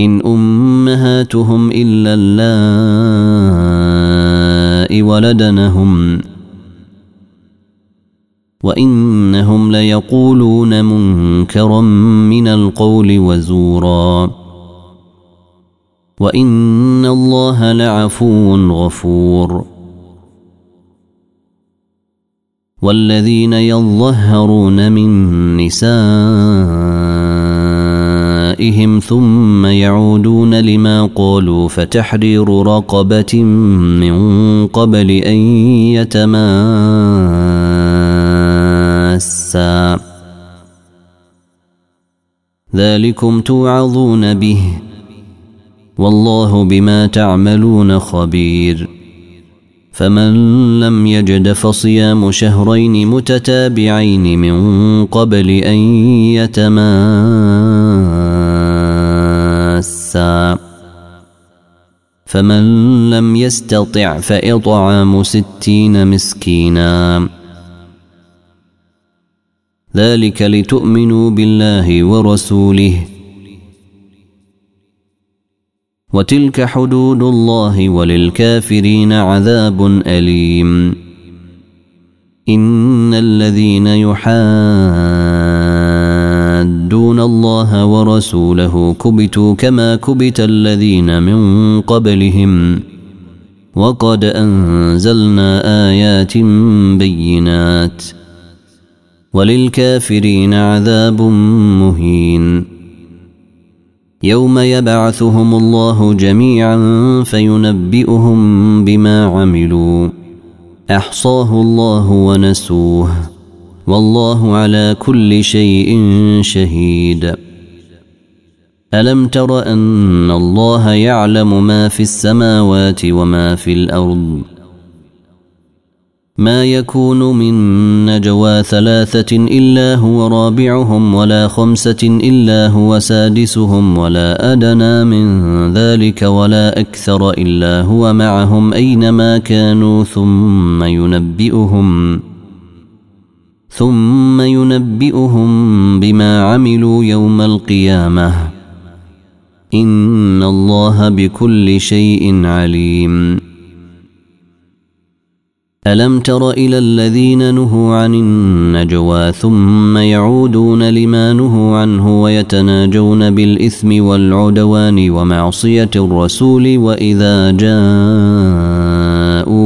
إن أمهاتهم إلا اللائي ولدنهم وإنهم ليقولون منكرا من القول وزورا وإن الله لعفو غفور والذين يظهرون من نسائهم ثم يعودون لما قالوا فتحرير رقبه من قبل ان يتماسا. ذلكم توعظون به والله بما تعملون خبير. فمن لم يجد فصيام شهرين متتابعين من قبل ان يتماسا فمن لم يستطع فإطعام ستين مسكينا. ذلك لتؤمنوا بالله ورسوله. وتلك حدود الله وللكافرين عذاب أليم. إن الذين يحادون الله ورسوله كبتوا كما كبت الذين من قبلهم. وقد انزلنا ايات بينات. وللكافرين عذاب مهين. يوم يبعثهم الله جميعا فينبئهم بما عملوا. احصاه الله ونسوه. والله على كل شيء شهيد. ألم تر أن الله يعلم ما في السماوات وما في الأرض؟ ما يكون من نجوى ثلاثة إلا هو رابعهم ولا خمسة إلا هو سادسهم ولا أدنى من ذلك ولا أكثر إلا هو معهم أينما كانوا ثم ينبئهم. ثم ينبئهم بما عملوا يوم القيامة. إن الله بكل شيء عليم. ألم تر إلى الذين نهوا عن النجوى ثم يعودون لما نهوا عنه ويتناجون بالإثم والعدوان ومعصية الرسول وإذا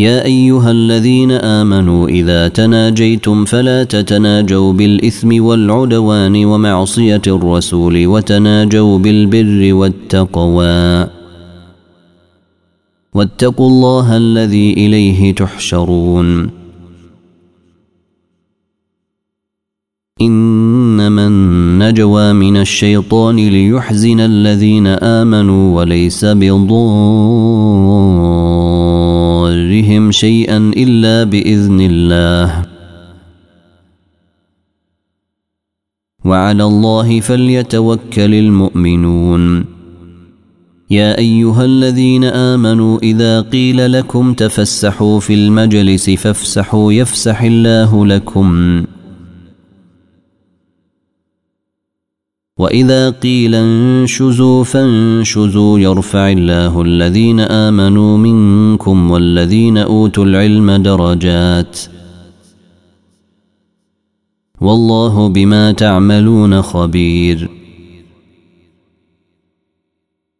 يا أيها الذين آمنوا إذا تناجيتم فلا تتناجوا بالإثم والعدوان ومعصية الرسول وتناجوا بالبر والتقوى واتقوا الله الذي إليه تحشرون. إنما النجوى من الشيطان ليحزن الذين آمنوا وليس بضارهم شيئا إلا بإذن الله. وعلى الله فليتوكل المؤمنون. يا أيها الذين آمنوا إذا قيل لكم تفسحوا في المجلس فافسحوا يفسح الله لكم. واذا قيل انشزوا فانشزوا يرفع الله الذين امنوا منكم والذين اوتوا العلم درجات والله بما تعملون خبير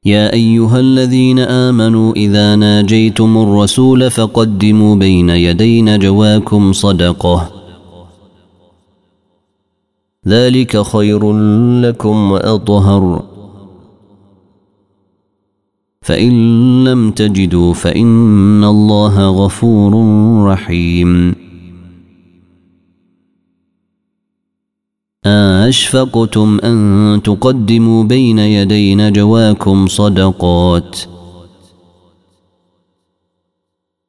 يا ايها الذين امنوا اذا ناجيتم الرسول فقدموا بين يدي نجواكم صدقه ذلك خير لكم وأطهر. فإن لم تجدوا فإن الله غفور رحيم. اشفقتم أن تقدموا بين يدي نجواكم صدقات؟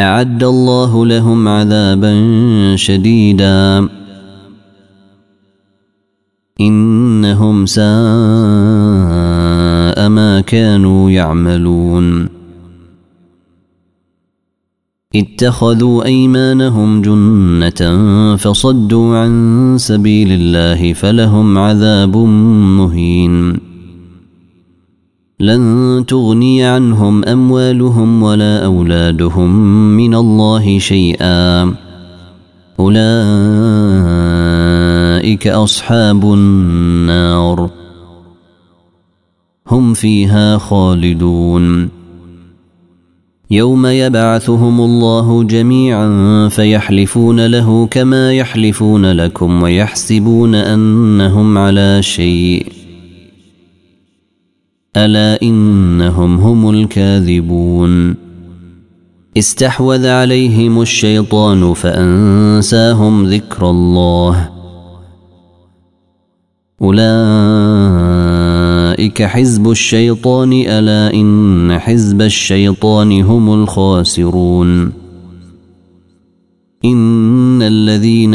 أعد الله لهم عذابا شديدا. إنهم ساء ما كانوا يعملون. اتخذوا أيمانهم جنة فصدوا عن سبيل الله فلهم عذاب مهين. لن تغني عنهم أموالهم ولا أولادهم من الله شيئا. أولئك أصحاب النار. هم فيها خالدون. يوم يبعثهم الله جميعا فيحلفون له كما يحلفون لكم ويحسبون أنهم على شيء. ألا إنهم هم الكاذبون. استحوذ عليهم الشيطان فأنساهم ذكر الله. أولئك حزب الشيطان ألا إن حزب الشيطان هم الخاسرون. إن الذين